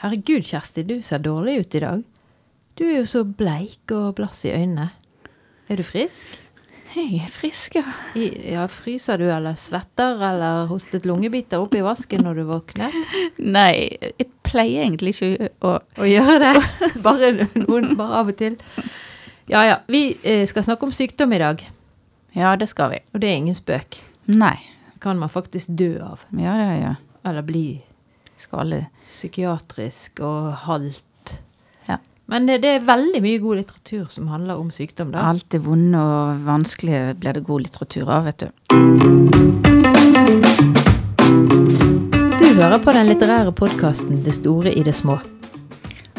Herregud, Kjersti, du ser dårlig ut i dag. Du er jo så bleik og blass i øynene. Er du frisk? Jeg er frisk, ja. I, ja, Fryser du, eller svetter, eller hostet lungebiter opp i vasken når du våknet? Nei, jeg pleier egentlig ikke å Å gjøre det? Bare noen, bare av og til. Ja ja. Vi eh, skal snakke om sykdom i dag, Ja, det skal vi. og det er ingen spøk. Nei. Kan man faktisk dø av. Ja, det gjør Eller bli Skal alle psykiatrisk og halt. Ja. Men det, det er veldig mye god litteratur som handler om sykdom, da. Alt det vonde og vanskelige blir det god litteratur av, vet du. Du hører på den litterære podkasten Det store i det små.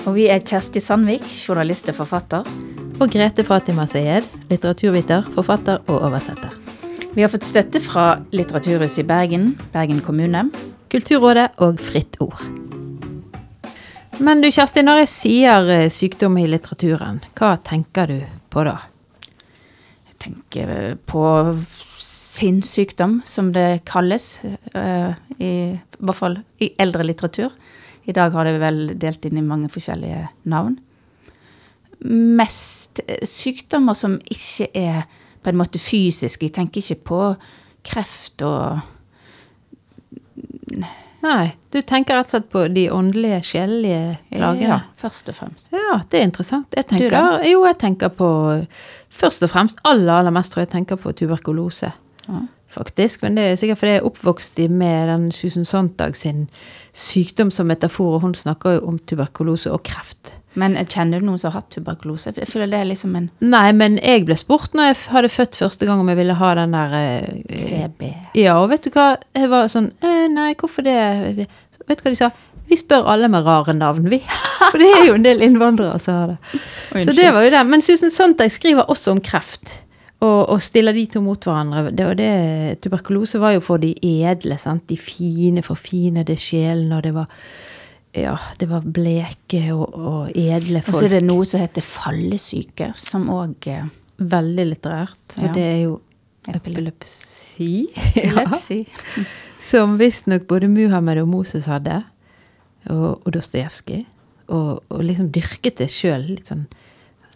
Og vi er Kjersti Sandvik, journalist og forfatter. Og Grete Fatima Sayed, litteraturviter, forfatter og oversetter. Vi har fått støtte fra Litteraturhuset i Bergen, Bergen kommune. Kulturrådet og Fritt Ord. Men du Kjersti, når jeg sier eh, sykdom i litteraturen, hva tenker du på da? Jeg tenker på sinnssykdom, som det kalles, eh, i, hvert fall i eldre litteratur. I dag har det vel delt inn i mange forskjellige navn. Mest eh, sykdommer som ikke er på en måte fysiske. Jeg tenker ikke på kreft og Nei, du tenker rett og slett på de åndelige, sjelelige lagene? Ja, først og fremst. Ja, det er interessant. Jeg Du tenker, da? jo, jeg tenker på Først og fremst, aller, aller mest tror jeg jeg tenker på tuberkulose. Ja. Faktisk, men det er sikkert fordi jeg er oppvokst med den Susan Sontag sin sykdom som metafor, og hun snakker jo om tuberkulose og kreft. Men eh, kjenner du noen som har hatt tuberkulose? Jeg føler det er liksom en Nei, men jeg ble spurt når jeg hadde født første gang om jeg ville ha den der eh, TB. Ja, og vet du hva? Jeg var sånn eh, Nei, hvorfor det? Vet du hva de sa? Vi spør alle med rare navn, vi. For det er jo en del innvandrere som har det. Så det var jo det. Men Susan Sontag skriver også om kreft. Og, og stiller de to mot hverandre. Det, det, tuberkulose var jo for de edle, sant? de fine, forfinede sjelene, og det var ja, det var bleke og, og edle Og så er det noe som heter fallesyke, som òg eh, Veldig litterært. For Ja. det er jo epilepsi. epilepsi. ja. Som visstnok både Muhammed og Moses hadde, og, og Dostojevskij. Og, og liksom dyrket det sjøl. Litt sånn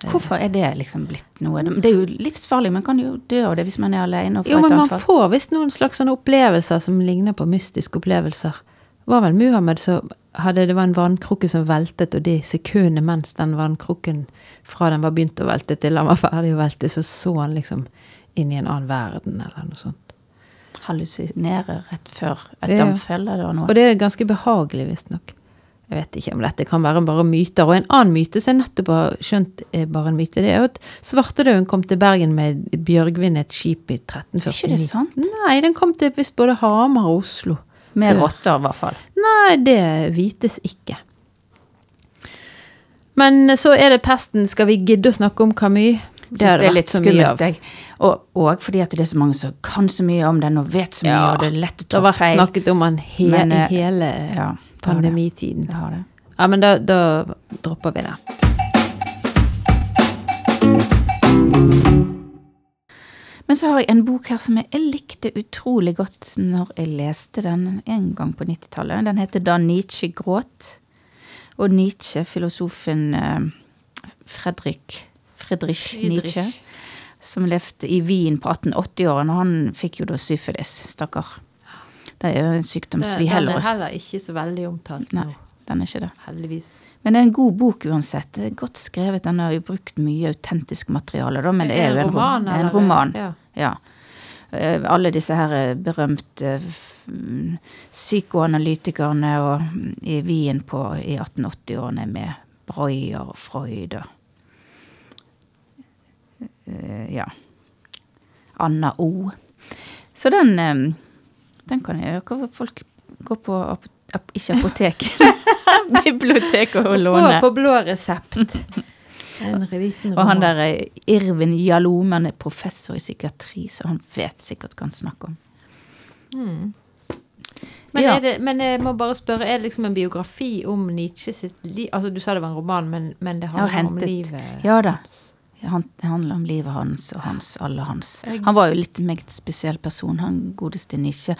Hvorfor er det liksom blitt noe? Det er jo livsfarlig, man kan jo dø av det hvis man er alene. Jo, men man får visst noen slags sånne opplevelser som ligner på mystiske opplevelser. Det var vel Muhammed som hadde Det var en vannkrukke som veltet, og de sekundene mens den vannkrukken fra den var begynt å velte til den var ferdig å velte, så så han liksom inn i en annen verden, eller noe sånt. Hallusinere rett før et Ja. anfall eller noe. Og det er ganske behagelig, visstnok. Jeg vet ikke om dette kan være bare myter. Og en annen myte som jeg nettopp har skjønt er bare en myte, det er jo at svartedauden kom til Bergen med Bjørgvin et skip i Er 1349. ikke det sant? Nei, den kom til visst både Hamar og Oslo. Med rotter, i hvert fall. Nei, det vites ikke. Men så er det pesten. Skal vi gidde å snakke om Camus? Det, synes det er litt skummelt, jeg. Og, og fordi at det er så mange som kan så mye om den og vet så mye, Ja, og det er lett å Det har vært feil. snakket om den he eh, hele Ja, det det. pandemitiden. Det har det. Ja, men da, da dropper vi det. Men så har jeg en bok her som jeg likte utrolig godt når jeg leste den en gang på 90-tallet. Den heter Da Nietzsche gråt. Og Nietzsche, filosofen eh, Fredrik, Friedrich Nietzsche, som levde i Wien på 1880-årene, han fikk jo da syfilis, stakkar. Det er jo en sykdom som vi Den er heller heller ikke så veldig omtalt Nei, nå, den er ikke det. heldigvis. Men det er en god bok uansett. Det er Godt skrevet. Den har jo brukt mye autentisk materiale, da, men det er jo en roman. En roman. Ja. Ja. Eh, Alle disse her eh, berømte mm, psykoanalytikerne og, mm, i Wien på, i 1880-årene med Breuer og Freud og eh, Ja. Anna O. Så den, eh, den kan jeg Dere folk gå på ikke apotek. Bibliotek og Få låne. på blå resept. Og han der eh, Irvin Jalom, han er professor i psykiatri, så han vet sikkert hva han snakker om. Men, Ja. det, men jeg må bare spørre, er det liksom en biografi om Nietzsche sitt liv? Altså, du sa det var en roman, men, men det handler om livet Ja da. Han, det handler om livet hans og hans, alle hans. Han var jo litt meget spesiell person, han godeste Nietzsche.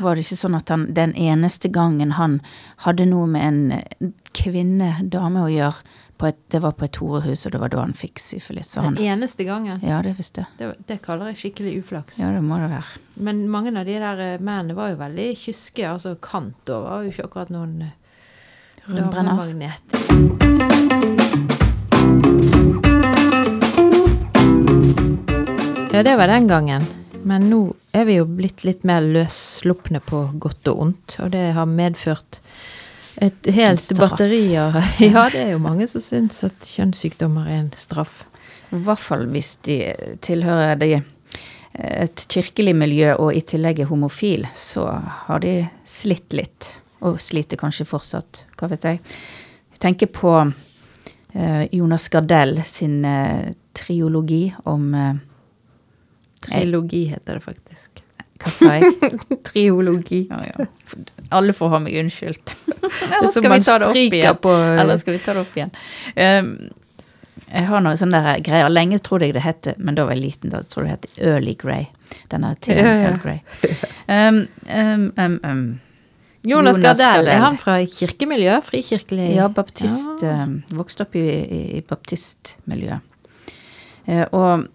Var det ikke sånn at han den eneste gangen han hadde noe med en eh, kvinne, dame, å gjøre. Et, det var på et horehus, og det var da han fikk syfilis. Den eneste gangen? Ja, det visste jeg. Det, det, kaller jeg skikkelig uflaks. Ja, det må det være. Men mange av de der eh, mennene var jo veldig kyske. Altså Kantor var jo ikke akkurat noen Rundbrenner. Ja, det var den gangen. Men nå er vi jo blitt litt mer løsslupne på godt og ondt, og det har medført et helt batteri av Ja, det er jo mange som syns at kjønnssykdommer er en straff. I hvert fall hvis de tilhører de, et kirkelig miljø og i tillegg er homofil, så har de slitt litt. Og sliter kanskje fortsatt, hva vet jeg. Jeg tenker på uh, Jonas Gardell sin uh, triologi om Trilogi heter det faktisk. Hva sa jeg? Triologi. Ja, ja. Alle får ha meg unnskyldt. Eller skal vi ta det opp igjen? På, Eller skal vi ta det opp igjen? Um, jeg har noen sånne der greier. Lenge trodde jeg det het, men da var jeg liten, da trodde jeg det het Early Grey. Denne tiden ja, ja. Early Grey. Um, um, um, Jonas, Jonas Gardell, er han fra kirkemiljø? Frikirkelig? Ja, baptist. Ja. vokste opp i, i, i baptistmiljø. Uh, og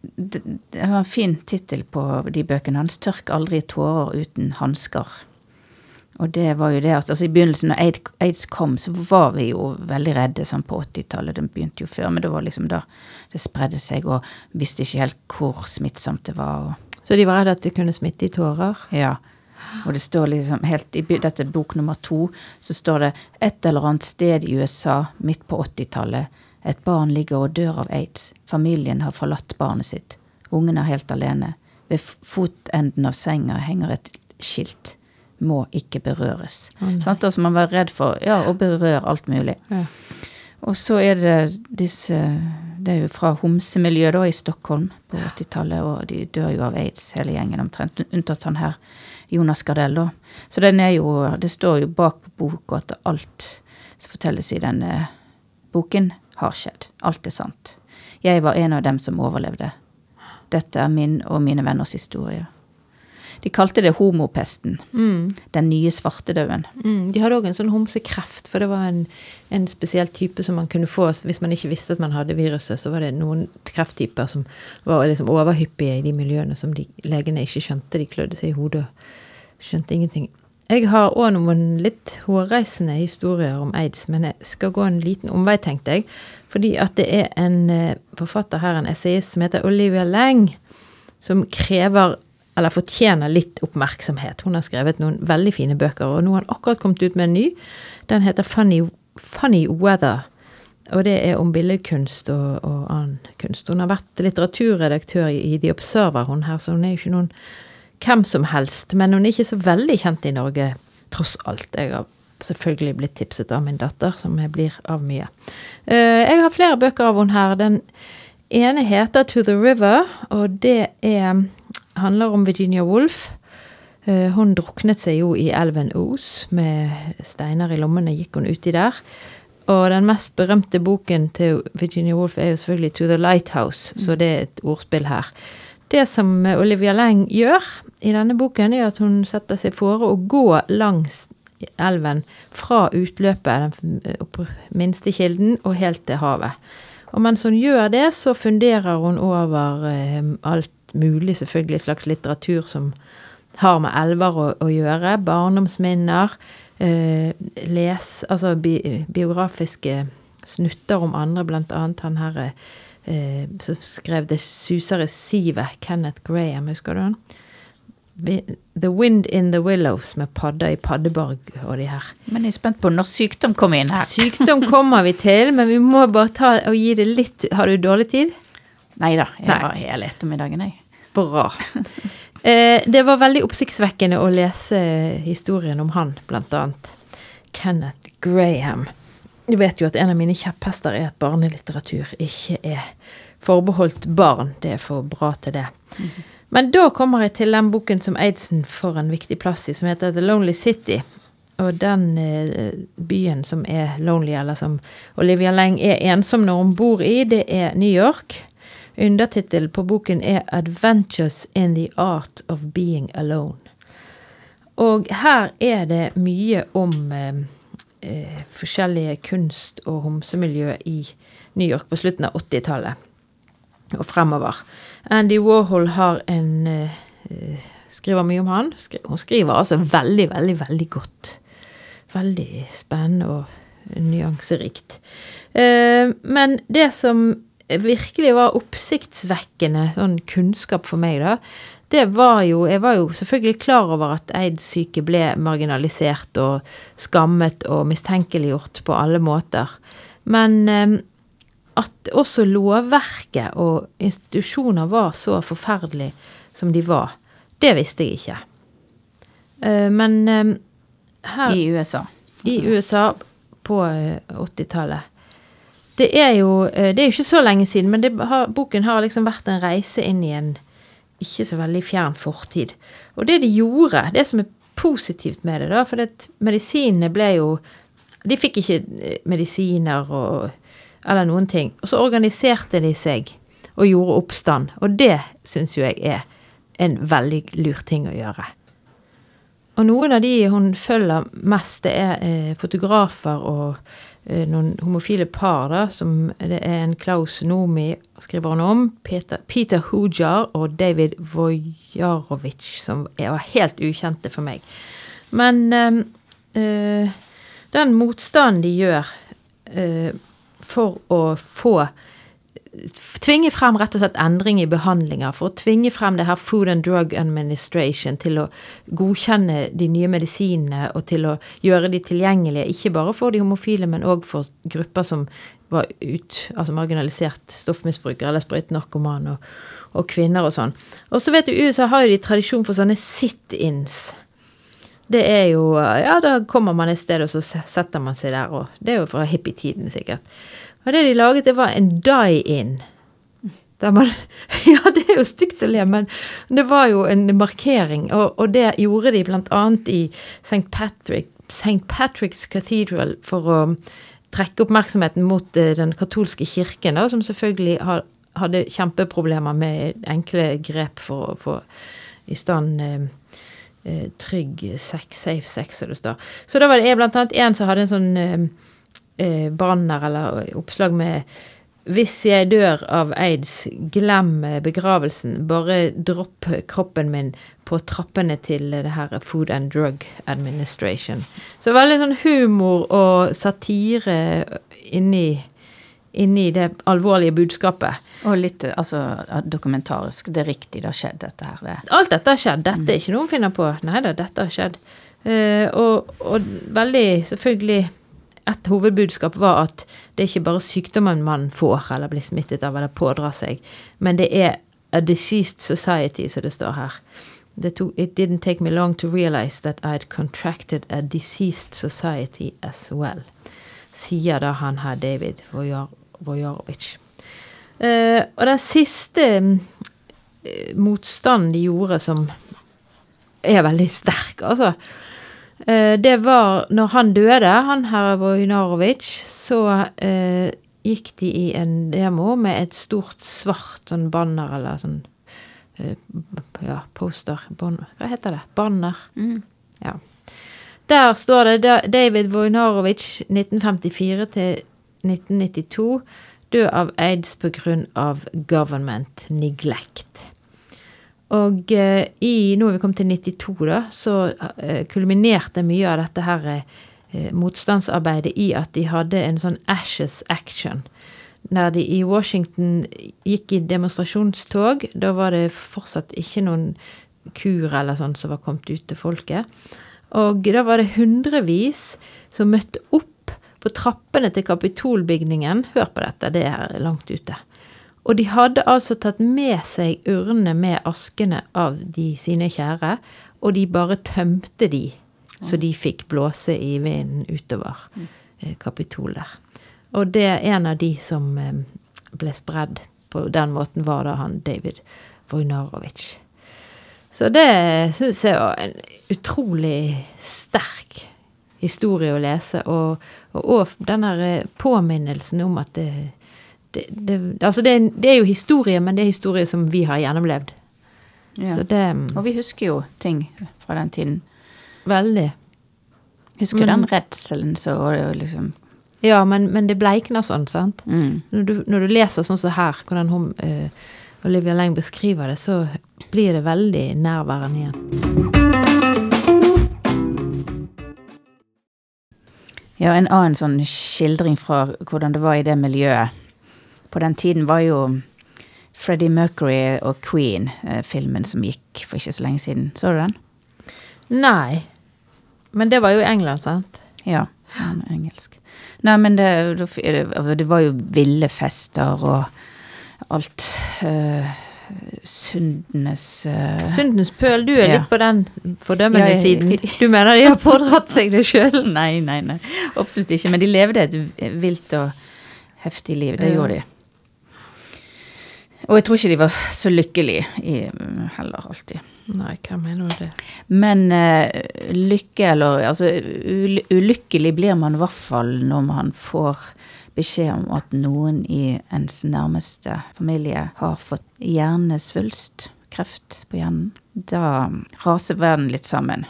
det, var en fin tittel på de bøkene hans. 'Tørk aldri tårer uten hansker'. Og det var jo det altså I begynnelsen, når aids kom, så var vi jo veldig redde sånn på 80-tallet. Den begynte jo før, men det var liksom da det spredde seg, og visste ikke helt hvor smittsomt det var. så de var redde at det kunne smitte i tårer? Ja. Og det står liksom helt I dette bok nummer to så står det et eller annet sted i USA midt på 80-tallet et barn ligger og dør av aids. Familien har forlatt barnet sitt. Ungen er helt alene. Ved fotenden av senga henger et skilt. Må ikke berøres. Oh, altså man var redd for ja, å berøre alt mulig. Ja. Og så er det disse Det er jo fra homsemiljøet da i Stockholm på 80-tallet, og de dør jo av aids, hele gjengen omtrent. Unntatt han her Jonas Gardell, da. Så den er jo Det står jo bak på boka at alt som fortelles i denne boken, har skjedd. Alt er sant. Jeg var en av dem som overlevde. Dette er min og mine venners historie. De kalte det homopesten. Mm. Den nye svartedauden. Mm. De hadde òg en sånn homsekreft, for det var en, en, spesiell type som man kunne få hvis man ikke visste at man hadde viruset. Så var det noen krefttyper som var liksom overhyppige i de miljøene som de legene ikke skjønte. De klødde seg i hodet og skjønte ingenting. Jeg har òg noen litt hårreisende historier om aids, men jeg skal gå en liten omvei, tenkte jeg. Fordi at det er en eh, forfatter her, en essayist, som heter Olivia Lang, som krever eller fortjener litt oppmerksomhet. Hun har skrevet noen veldig fine bøker, og nå har hun akkurat kommet ut med en ny. Den heter Funny, Funny Weather. Og det er om billedkunst og, og, annen kunst. Hun har vært litteraturredaktør i The Observer, hun her, så hun er jo ikke noen hvem som helst. Men hun er ikke så veldig kjent i Norge, tross alt. Jeg har selvfølgelig blitt tipset av min datter, som jeg blir av mye. Eh, jeg har flere bøker av henne her. Den ene heter To the River, og det er, handler om Virginia Woolf. Eh, hun druknet seg jo i elven Os. Med steiner i lommene gikk hun uti der. Og den mest berømte boken til Virginia Woolf er jo selvfølgelig To the Lighthouse, så det er et ordspill her. Det som Olivia Leng gjør i denne boken, er at hun setter seg fore å gå langs elven fra utløpet, den minste kilden, og helt til havet. Og mens hun gjør det, så funderer hun over eh, alt mulig, selvfølgelig slags litteratur som har med elver å, å gjøre. Barndomsminner. Eh, les Altså bi, biografiske snutter om andre, blant annet han herre eh, som skrev 'Det suser i sivet', Kenneth Graham, husker du han? 'The Wind in the Willows' med padder i Paddeborg og de her. Men jeg er spent på når sykdom kommer inn her. Sykdom kommer vi til, men vi må bare ta og gi det litt Har du dårlig tid? Nei da, jeg har hele ettermiddagen, jeg. Bra. Eh, det var veldig oppsiktsvekkende å lese historien om han, blant annet. Kenneth Graham. Du vet jo at en av mine kjepphester er at barnelitteratur ikke er forbeholdt barn. Det er for bra til det. Mm -hmm. Men da kommer jeg til den boken som Eidsen får en viktig plass i, som heter The Lonely City. Og den eh, byen som er lonely, eller som Olivia Leng er ensom når hun bor i, det er New York. Undertittelen på boken er 'Adventures in the Art of Being Alone'. Og her er det mye om eh, eh, forskjellige kunst- og homsemiljø i New York på slutten av 80-tallet og fremover. Andy Warhol har en eh, Skriver mye om han. Hun skriver altså veldig, veldig, veldig godt. Veldig spennende og nyanserikt. Eh, men det som virkelig var oppsiktsvekkende sånn kunnskap for meg, da, det var jo Jeg var jo selvfølgelig klar over at aids-syke ble marginalisert og skammet og mistenkeliggjort på alle måter. Men eh, at også lovverket og institusjoner var så forferdelige som de var, det visste jeg ikke. Eh, men eh, her I USA. I USA på 80-tallet. Det er jo Det er ikke så lenge siden, men har, boken har liksom vært en reise inn i en ikke så veldig fjern fortid. Og det de gjorde, det som er positivt med det, da, for det, medisinene ble jo De fikk ikke eh, medisiner og, eller noen ting. Og så organiserte de seg og gjorde oppstand. Og det syns jo jeg er en veldig lur ting å gjøre. Og noen av de hun følger mest, det er eh, fotografer og noen homofile par, da, som det er en Klaus Nomi, skriver han om. Peter, Peter Hujar og David Vojarovic, som var helt ukjente for meg. Men øh, den motstanden de gjør øh, for å få tvinge frem rett og slett endring i behandlinger. For å tvinge frem det her Food and Drug Administration til å godkjenne de nye medisinene og til å gjøre de tilgjengelige, ikke bare for de homofile, men òg for grupper som var ut, altså marginalisert stoffmisbrukere eller sprøytenarkomane og, og, kvinner og sånn. Og så vet du, USA har jo de tradisjon for sånne sit-ins. Det er jo Ja, da kommer man et sted, og så setter man seg der, og det er jo fra hippietiden, sikkert. Og det de laget, det var en die-in. Man Ja, det er jo stygt å le, men det var jo en markering, og, og det gjorde de bl.a. i St. Patrick. Patrick's Cathedral for å trekke oppmerksomheten mot uh, den katolske kirken, da, som selvfølgelig hadde kjempeproblemer med enkle grep for å få i stand uh, uh, trygg sex, safe sex, som det står. Så da var det annet en som hadde en sånn eh, banner eller oppslag med 'Hvis jeg dør av aids, glem begravelsen. Bare dropp kroppen min på trappene til det her Food and Drug Administration'. Så veldig sånn humor og satire inni, inni det alvorlige budskapet. Og litt altså, dokumentarisk. Det er riktig, det har skjedd, dette her. Det. Alt dette har skjedd. Dette er ikke noe hun finner på. Nei da, dette har skjedd. Uh, og, og veldig, selvfølgelig et hovedbudskap var at det er ikke bare sykdommen man får eller blir smittet av eller pådrar seg, men det er a diseased society, som det står her. Took, it didn't take me long to realize that I'd contracted a diseased society as well, sier da han her David Vojarovic. Uh, og den siste uh, motstanden de gjorde, som er veldig sterk, altså Eh, det var når han døde, han herr Vojnarovic, så eh, gikk de i en demo med et stort svart sånn banner eller sånn eh, Ja, poster bon, Hva heter det? Banner. Mm. Ja. Der står det David Vojnarovic 1954 til 1992 død av aids pga. government neglect. Og eh, i, nå er vi kommet til 92, da, så eh, kulminerte mye av dette her eh, motstandsarbeidet i at de hadde en sånn Ashes Action. Der de i Washington gikk i demonstrasjonstog. Da var det fortsatt ikke noen kur eller sånn som var kommet ut til folket. Og da var det hundrevis som møtte opp på trappene til Kapitolbygningen. Hør på dette, det er langt ute. Og de hadde altså tatt med seg urnene med askene av de sine kjære, og de bare tømte de, så de fikk blåse i vinden utover eh, Kapitol der. Og det er en av de som eh, ble spredd på den måten, var da han David Vojnarovic. Så det syns jeg var en utrolig sterk historie å lese, og, og, og den der eh, påminnelsen om at det det, det, altså det, det, er jo historie, men det er historie som vi har gjennomlevd. Ja. Det, og vi husker jo ting fra den tiden. Veldig. Husker Men- den redselen så liksom Ja, men, men det bleikner sånn, sant? mm. Når du, når du leser sånn som her, hvordan hun, uh, Olivia Leng beskriver det, så blir det veldig nærværende igjen. Ja, en annen sånn skildring fra hvordan det var i det miljøet på den tiden, var jo Freddie Mercury og Queen, eh, filmen som gikk for ikke så lenge siden. Så du den? Nei. Men det var jo i England, sant? Ja, den er engelsk. Nei, men det, det, altså, det var jo ville fester og alt. Uh, syndenes eh, Syndens pøl, du er Ja. litt på den fordømmende Ja, siden. Du mener de har pådratt seg det sjøl? Nei, nei, nei. Absolutt ikke. Men de levde et vilt og heftig liv. Det Ja. gjorde de. Og jeg tror ikke de var så lykkelige i, heller alltid. Nei, hva mener du det? Men uh, lykke, eller altså ulykkelig blir man i hvert fall når man får beskjed om at noen i ens nærmeste familie har fått hjernesvulst, kreft på hjernen. Da raser verden litt sammen.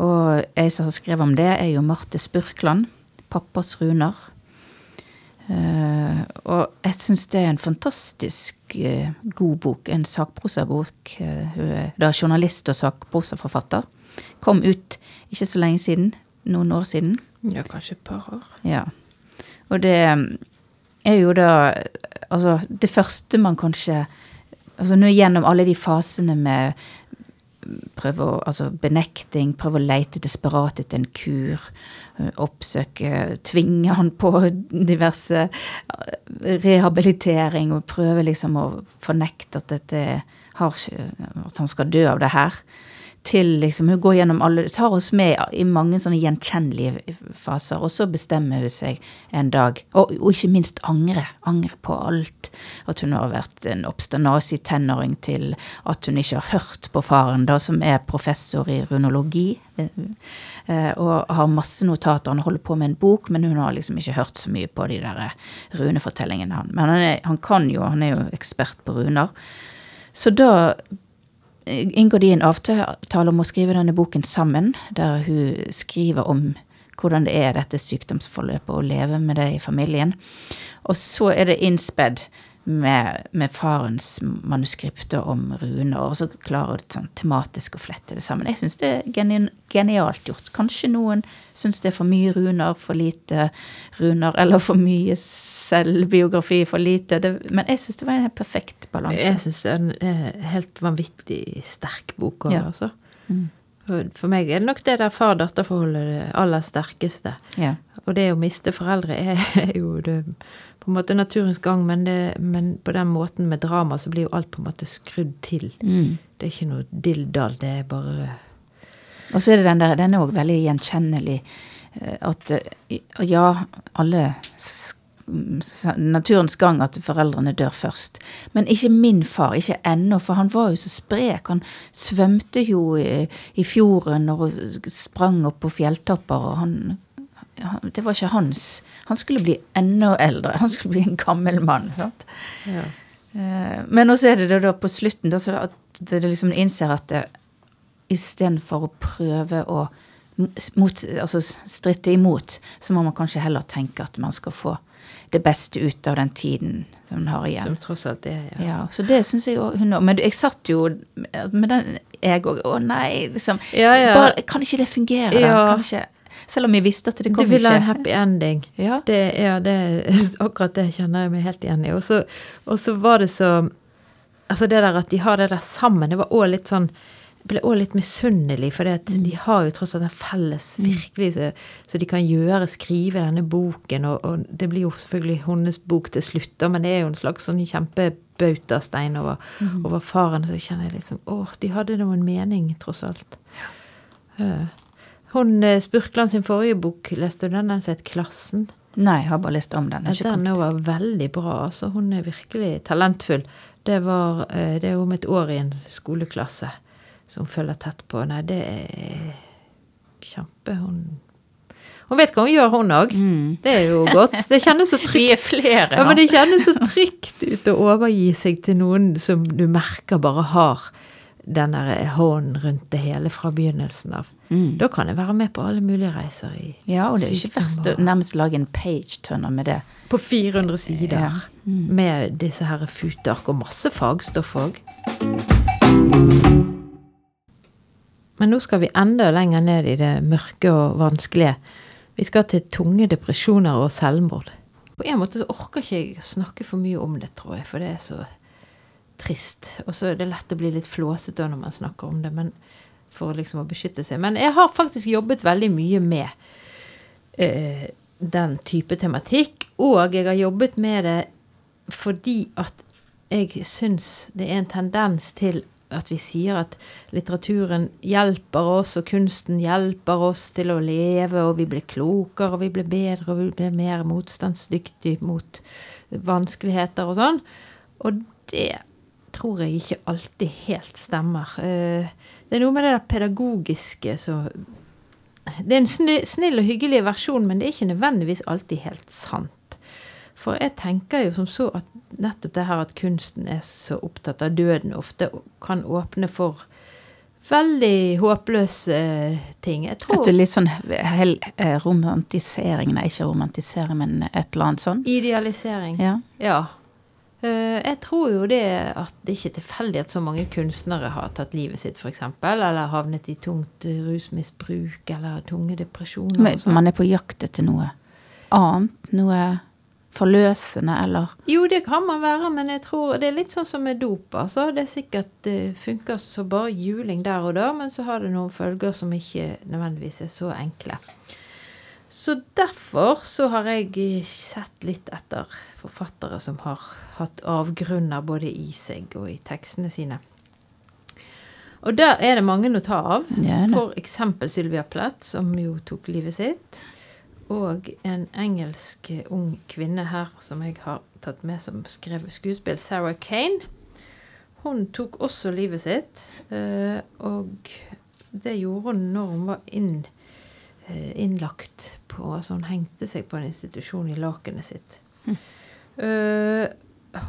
Og jeg som har skrevet om det, er jo Marte Spurkland. 'Pappas runer'. Eh, og jeg syns det er en fantastisk uh, god bok. En sakprosabok. Uh, hun er da journalist og sakprosaforfatter. Kom ut ikke så lenge siden. Noen år siden. Ja, kanskje et par år. Ja. Og det er jo da Altså, det første man kanskje Altså nå gjennom alle de fasene med prøve å, altså benekting, prøve å leite desperat etter en kur, oppsøke, tvinge han på diverse øh, rehabilitering og prøve liksom å fornekte at dette har at han skal dø av det her. Til liksom, Hun går gjennom alle, tar oss med i mange sånne gjenkjennelige faser, og så bestemmer hun seg en dag, og, og ikke minst angre. Angre på alt. At hun har vært en obsternasig tenåring til at hun ikke har hørt på faren, da, som er professor i runologi. eh, Og har masse notater. Han holder på med en bok, men hun har liksom ikke hørt så mye på de der runefortellingene. Han. Men han, er, han kan jo, han er jo ekspert på runer. Så da inngår de en avtale om å skrive denne boken sammen, der hun skriver om hvordan det er dette sykdomsforløpet å leve med det i familien. Og så er det innspedd med, med farens manuskripter om runer, og så klarer du sånn tematisk å flette det sammen. Jeg syns det er geni genialt gjort. Kanskje noen syns det er for mye runer, for lite runer, eller for mye selvbiografi, for lite. Det, men jeg syns det var en perfekt balanse. Jeg syns det er en eh, helt vanvittig sterk bok. også, Ja. Altså. Mm. For, for meg er det nok det der far-datter-forholdet det aller sterkeste. Ja. Og det å miste foreldre er jo det, på en måte naturens gang, men, det, men på den måten med drama så blir jo alt på en måte skrudd til. Mm. Det er ikke noe dilldall, det er bare Og så er det den der, den er òg veldig gjenkjennelig. eh, At eh, ja, alle Naturens gang at foreldrene dør først. Men ikke min far, ikke ennå, for han var jo så sprek. Han svømte jo i, i fjorden og sprang opp på fjelltopper, og han- det var ikke hans. Han skulle bli enda eldre. Han skulle bli en gammel mann. sant? ja. Eh, Men også er det da, da på slutten da, så at det liksom innser at det, istedenfor å prøve å mot, altså stritte imot, så må man kanskje heller tenke at man skal få det beste ut av den tiden som man har igjen. Som tross alt er, ja. Ja, så det syns jeg òg hun òg. Men jeg satt jo med den jeg òg Å nei, liksom. Ja, ja. Bare, kan ikke det fungere? Ja. Kan ikke, selv om jeg visste at det Du kom vil ha en happy ending. Ja. Det, ja, det, akkurat det kjenner jeg meg helt igjen i. Og så, var det så Altså det der at de har det der sammen, det var òg litt sånn Jeg ble òg litt misunnelig, for Mm. de har jo tross alt en felles virkelig så, så de kan gjøre, skrive denne boken, og, og det blir jo selvfølgelig hennes bok til slutt, da, men det er jo en slags sånn kjempebautastein over, Mm. over faren. Så kjenner jeg liksom Å, de hadde noen mening, tross alt. Ja. Hun eh, Spurkland sin forrige bok, leste du den? Den het Klassen? Nei, jeg har bare lest om den. Ikke Den var veldig bra. altså Hun er virkelig talentfull. Det, var, eh, det er om et år i en skoleklasse som hun følger tett på. Nei, det er kjempe Hun, hun vet hva hun gjør, hun òg. Mm. Det er jo godt. Det kjennes så Vi er trygt flere ja, men det kjennes så trygt ut å overgi seg til noen som du merker bare har den der hånden rundt det hele fra begynnelsen av. Mm. Da kan jeg være med på alle mulige reiser i Ja, og det er ikke verst å nærmest lage en page-tønner med det. På 400 sider. Ja. Mm. Med disse her futark og masse fagstoff òg. Men nå skal vi enda lenger ned i det mørke og vanskelige. Vi skal til tunge depresjoner og selvmord. På en måte så orker ikke jeg snakke for mye om det, tror jeg, for det er så trist. Og så er det lett å bli litt flåsete når man snakker om det, men for liksom å beskytte seg. Men jeg har faktisk jobbet veldig mye med eh, den type tematikk, og jeg har jobbet med det fordi at jeg syns det er en tendens til at vi sier at litteraturen hjelper oss, og kunsten hjelper oss til å leve, og vi blir klokere, og vi blir bedre, og vi blir mer motstandsdyktige mot vanskeligheter og sånn. Og det tror jeg ikke alltid helt stemmer. Eh, Det er noe med det der pedagogiske som Det er en snill og hyggelig versjon, men det er ikke nødvendigvis alltid helt sant. For jeg tenker jo som så at nettopp det her at kunsten er så opptatt av døden, ofte kan åpne for veldig håpløse ting. Jeg tror Etter litt sånn hel, eh, romantisering, nei ikke romantisering, men et eller annet sånn. Idealisering. Ja. Ja. Eh, Jeg tror jo det at det ikke er tilfeldig at så mange kunstnere har tatt livet sitt, f.eks., eller havnet i tungt eh, rusmisbruk eller tunge depresjoner. Men sånn. man er på jakt etter noe annet, noe forløsende, eller Jo, det kan man være, men jeg tror det er litt sånn som med dop. altså. Det er sikkert det funker så bare juling der og da, men så har det noen følger som ikke nødvendigvis er så enkle. Så derfor så har jeg sett litt etter forfattere som har hatt avgrunner både i seg og i tekstene sine. Og der er det mange å ta av. Ja. For eksempel Sylvia Plett, som jo tok livet sitt. Og en engelsk eh, ung kvinne her som jeg har tatt med som skrev skuespill, Sarah Kane. Hun tok også livet sitt. eh, Og det gjorde hun når hun var inn, eh, innlagt på Altså hun hengte seg på en institusjon i lakenet sitt. Uh,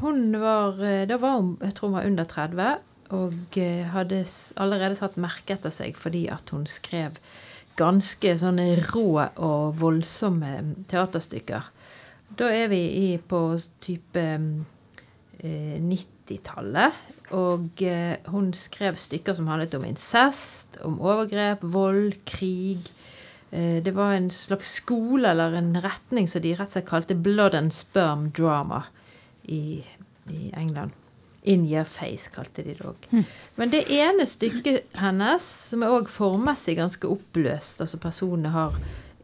hun var eh, Da var hun jeg tror hun var under 30 og eh, hadde allerede satt merke etter seg fordi at hun skrev ganske sånne rå og voldsomme mm, teaterstykker. Da er vi i på type mm, eh, 90-tallet. Og eh, hun skrev stykker som handlet om incest, om overgrep, vold, krig. Eh, det var en slags skole eller en retning som de rett og slett kalte blood and sperm drama i, i England. In your face, kalte de det òg. Men det ene stykket hennes, som er òg formmessig ganske oppløst Altså personene har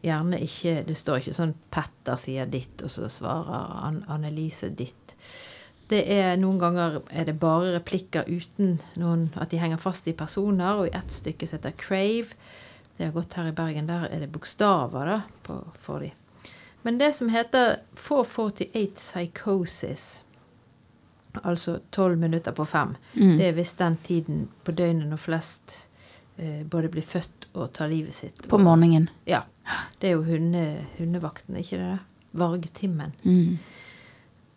gjerne ikke Det står ikke sånn 'Petter sier ditt', og så svarer An Annelise ditt. Det er Noen ganger er det bare replikker uten noen At de henger fast i personer. Og i ett stykke som heter 'Crave', det har gått her i Bergen, der er det bokstaver da, på, for de. Men det som heter 448 Psychosis, altså tolv minutter på fem, Mm. det er visst den tiden på døgnet når flest eh, både blir født og tar livet sitt. på Og- morgenen. Ja. Det er jo hunde, hundevakten, ikke det? Vargtimmen. Mm.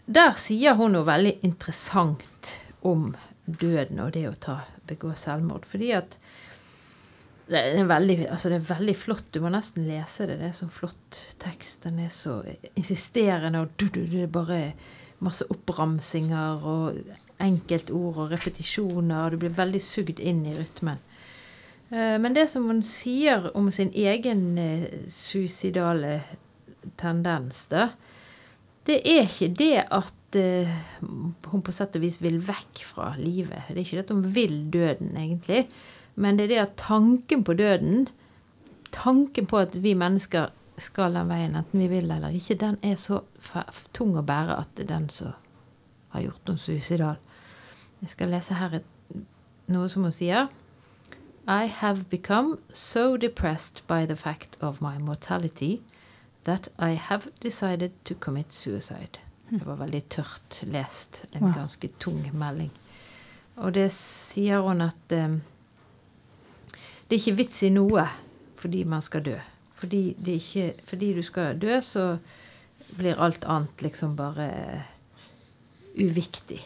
Der sier hun noe veldig interessant om døden og det å ta, begå selvmord. Fordi at det er, veldig, altså det er veldig flott. Du må nesten lese det. Det er så flott tekst. Den er så insisterende, og du, du, det er bare masse oppramsinger og enkeltord og repetisjoner. og Du blir veldig sugd inn i rytmen. Eh, Men det som hun sier om sin egen eh, suicidale tendens, da, det er ikke det at eh, hun på sett og vis vil vekk fra livet. Det er ikke det at hun vil døden, egentlig. Men det er det at tanken på døden, tanken på at vi mennesker skal den veien, enten vi vil eller ikke, den er så tung å bære at det er den som har gjort noe suicidal. Jeg skal lese her noe som hun sier. I have become so depressed by the fact of my mortality that I have decided to commit suicide. Det var veldig tørt lest. En ganske tung melding. Og det sier hun at eh, det er ikke vits i noe fordi man skal dø. Fordi, det ikke, fordi du skal dø, så blir alt annet liksom bare uviktig.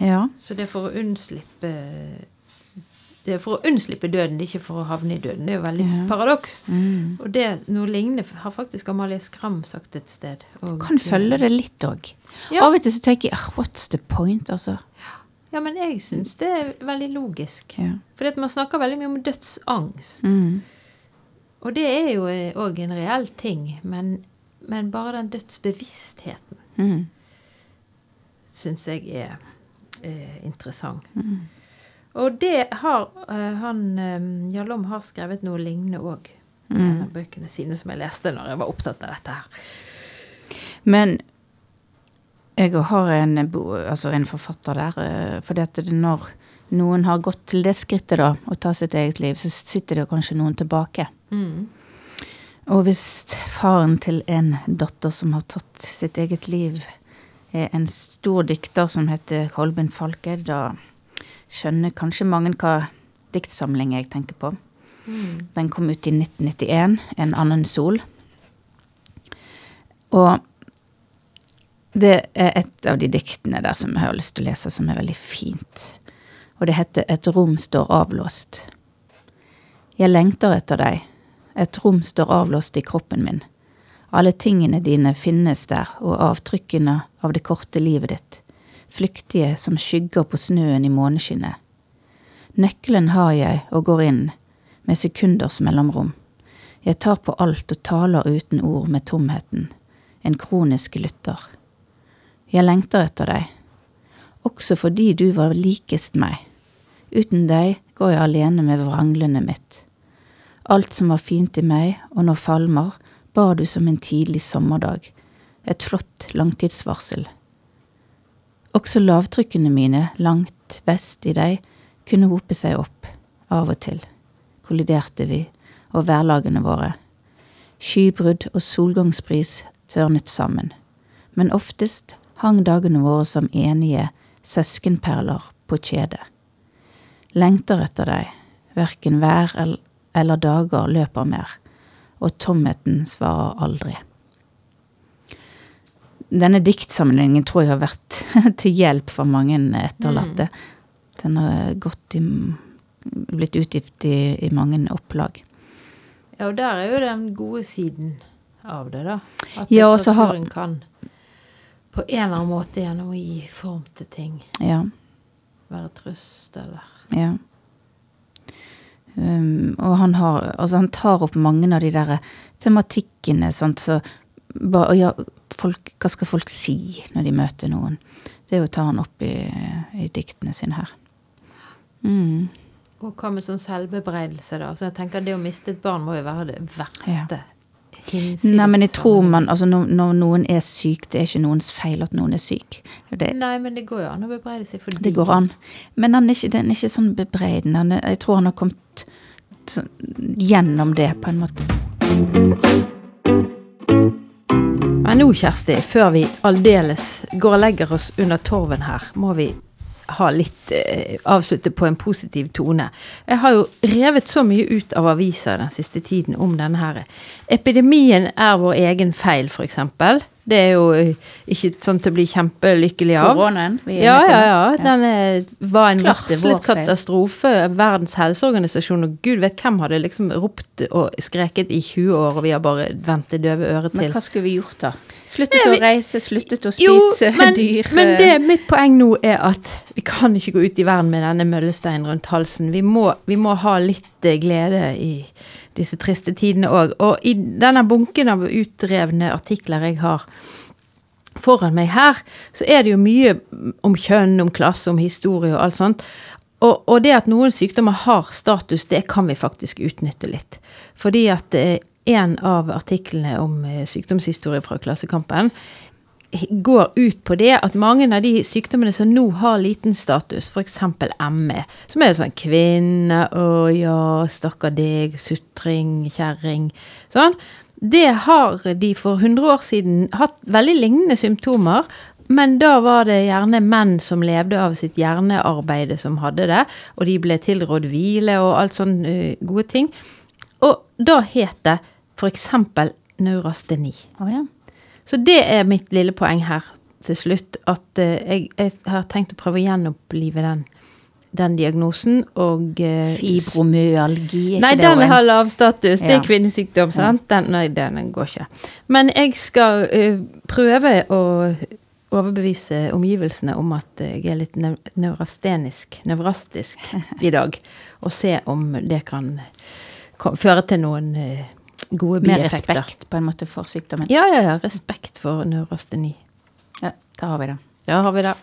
Ja. Så det er for å unnslippe det er for å unnslippe døden, det er ikke for å havne i døden. Det er jo veldig Ja. paradoks. Mm. Og det, noe lignende har faktisk Amalie Skram sagt et sted. Og, Kan følge det litt òg. Ja. Av og til så tenker jeg what's the point, altså. Ja, men jeg syns det er veldig logisk. Ja. For man snakker veldig mye om dødsangst. Mm. Og det er jo òg en reell ting. Men, men bare den dødsbevisstheten Mm. syns jeg er er interessant. Mm. Og det har eh, han eh, Jalom har skrevet noe lignende òg. Mm. en av bøkene sine som jeg leste når jeg var opptatt av dette her. Men jeg har en, altså en forfatter der. eh, fordi at det når noen har gått til det skrittet, da, å ta sitt eget liv, så sitter det jo kanskje noen tilbake. Mm. Og hvis faren til en datter som har tatt sitt eget liv, er en stor dikter som heter Kolbin Falke, da skjønner kanskje mange hva diktsamling jeg tenker på. Mm. Den kom ut i 1991, En annen sol. Og det er et av de diktene der som jeg har lyst til å lese, som er veldig fint. Og det heter Et rom står avlåst. Jeg lengter etter deg. Et rom står avlåst i kroppen min. Alle tingene dine finnes der, og avtrykkene av det korte livet ditt. Flyktige som skygger på snøen i måneskinnet. Nøkkelen har jeg og går inn, med sekunders mellomrom. Jeg tar på alt og taler uten ord med tomheten. En kronisk lytter. Jeg lengter etter deg. Også fordi du var likest meg. Uten deg går jeg alene med vranglene mitt. Alt som var fint i meg, og nå falmer, bar du som en tidlig sommerdag. Et flott langtidsvarsel. Også lavtrykkene mine langt vest i deg kunne hope seg opp, av og til kolliderte vi, og værlagene våre. Skybrudd og solgangsbris tørnet sammen, men oftest hang dagene våre som enige søskenperler på kjedet. Lengter etter deg, verken vær eller dager løper mer, og tomheten svarer aldri. Denne diktsamlingen tror jeg har vært til hjelp for mange etterlatte. Den har gått i blitt utgitt i, i mange opplag. Ja, og der er jo den gode siden av det, da. At Ja, og så har- kan på en eller annen måte gjennom å gi form til ting Ja, være trøst, eller ja. Um, og han har Altså, han tar opp mange av de der tematikkene, sant, så ba, ja, folk, Hva skal folk si når de møter noen? Det er jo ta han opp i, i diktene sine her. Mm. Og hva med sånn selvbebreidelse, da? Så jeg tenker Det å miste et barn må jo være det verste. Hinsides Nei, men jeg tror man Altså, når, når noen er syk, det er ikke noens feil at noen er syk. Det, Nei, men det går jo an å bebreide seg for Det går an. Men han er ikke, den er ikke sånn bebreidende. Jeg tror han har kommet gjennom det, på en måte. Men nå, Kjersti, før vi aldeles går og legger oss under torven her, må vi ha litt eh, avslutte på en positiv tone. Jeg har jo revet så mye ut av aviser den siste tiden om denne her. Epidemien er vår egen feil, for eksempel. Det er jo eh, ikke sånn til å bli kjempelykkelig av. Koronaen. Ja, ja, ja. Den er, var en Klart varslet katastrofe. Verdens helseorganisasjon og gud vet hvem hadde liksom ropt og skreket i 20 år, og vi har bare vendt det døve øret Men hva skulle vi gjort da? Sluttet Nei, å reise, sluttet å Jo, spise men, dyr. men det mitt poeng nå er at vi kan ikke gå ut i verden med denne møllesteinen rundt halsen. Vi må, vi må ha litt eh, glede i disse triste tidene òg. Og i denne bunken av utrevne artikler jeg har foran meg her, så er det jo mye om kjønn, om klasse, om historie og alt sånt. Og, og det at noen sykdommer har status, det kan vi faktisk utnytte litt. Fordi at eh, en av artiklene om eh, sykdomshistorie fra Klassekampen går ut på det at mange av de sykdommene som nå har liten status, f.eks. ME, som er sånn kvinne, å ja, stakkar deg, sutring, kjerring, sånn. Det har de for 100 år siden hatt veldig lignende symptomer, men da var det gjerne menn som levde av sitt hjernearbeide som hadde det, og de ble tilrådd hvile og alt sånn eh, gode ting. Og da het det f.eks. neurasteni. Oh, ja. Så det er mitt lille poeng her til slutt. At eh, jeg, jeg har tenkt å prøve å gjenopplive den den diagnosen, og eh, Fibromyalgi, er Nei, ikke det den har lav status. Det er kvinnesykdom, sant? Den, nei, den går ikke. Men jeg skal uh, prøve å overbevise omgivelsene om at jeg er litt nevrastenisk, nevrastisk i dag. Og se om det kan føre til noen gode bieffekter. respekt på en måte for sykdommen. Ja, ja, ja. Respekt for neurosteni. Ja, da har vi det. Da har vi det.